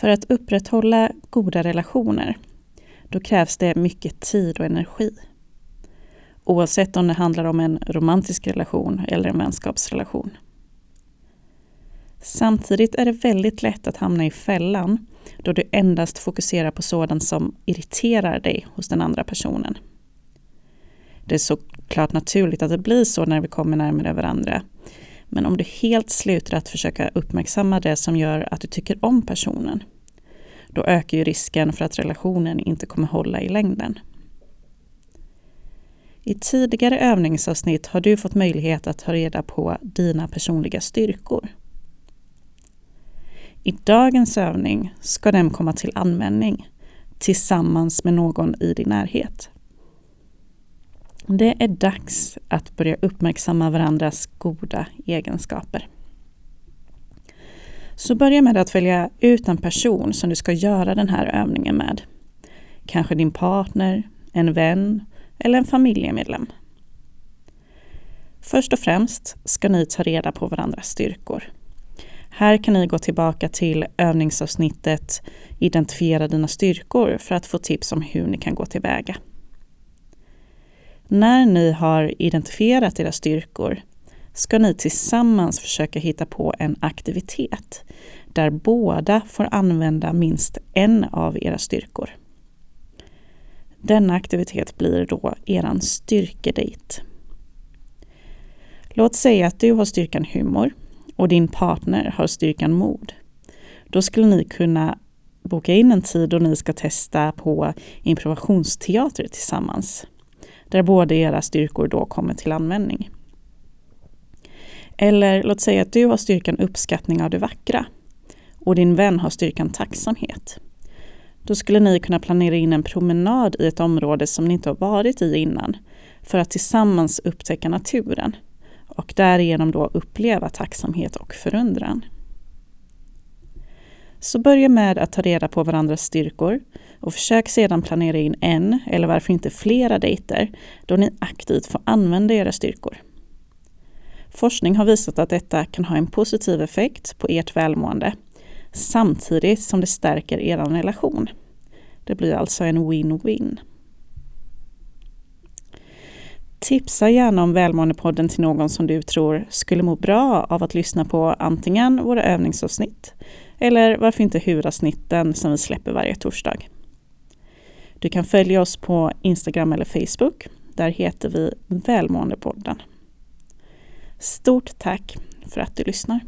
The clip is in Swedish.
För att upprätthålla goda relationer, då krävs det mycket tid och energi. Oavsett om det handlar om en romantisk relation eller en vänskapsrelation. Samtidigt är det väldigt lätt att hamna i fällan då du endast fokuserar på sådant som irriterar dig hos den andra personen. Det är såklart naturligt att det blir så när vi kommer närmare varandra. Men om du helt slutar att försöka uppmärksamma det som gör att du tycker om personen, då ökar ju risken för att relationen inte kommer hålla i längden. I tidigare övningsavsnitt har du fått möjlighet att ta reda på dina personliga styrkor. I dagens övning ska den komma till användning tillsammans med någon i din närhet. Det är dags att börja uppmärksamma varandras goda egenskaper. Så börja med att välja ut en person som du ska göra den här övningen med. Kanske din partner, en vän eller en familjemedlem. Först och främst ska ni ta reda på varandras styrkor. Här kan ni gå tillbaka till övningsavsnittet Identifiera dina styrkor för att få tips om hur ni kan gå tillväga. När ni har identifierat era styrkor ska ni tillsammans försöka hitta på en aktivitet där båda får använda minst en av era styrkor. Denna aktivitet blir då er styrkedejt. Låt säga att du har styrkan humor och din partner har styrkan mod. Då skulle ni kunna boka in en tid då ni ska testa på improvisationsteater tillsammans. Där båda era styrkor då kommer till användning. Eller låt säga att du har styrkan uppskattning av det vackra och din vän har styrkan tacksamhet. Då skulle ni kunna planera in en promenad i ett område som ni inte har varit i innan för att tillsammans upptäcka naturen och därigenom då uppleva tacksamhet och förundran. Så börja med att ta reda på varandras styrkor och försök sedan planera in en, eller varför inte flera dejter, då ni aktivt får använda era styrkor. Forskning har visat att detta kan ha en positiv effekt på ert välmående samtidigt som det stärker er relation. Det blir alltså en win-win. Tipsa gärna om Välmåendepodden till någon som du tror skulle må bra av att lyssna på antingen våra övningsavsnitt eller varför inte huvudavsnitten som vi släpper varje torsdag. Du kan följa oss på Instagram eller Facebook. Där heter vi Välmåendepodden. Stort tack för att du lyssnar.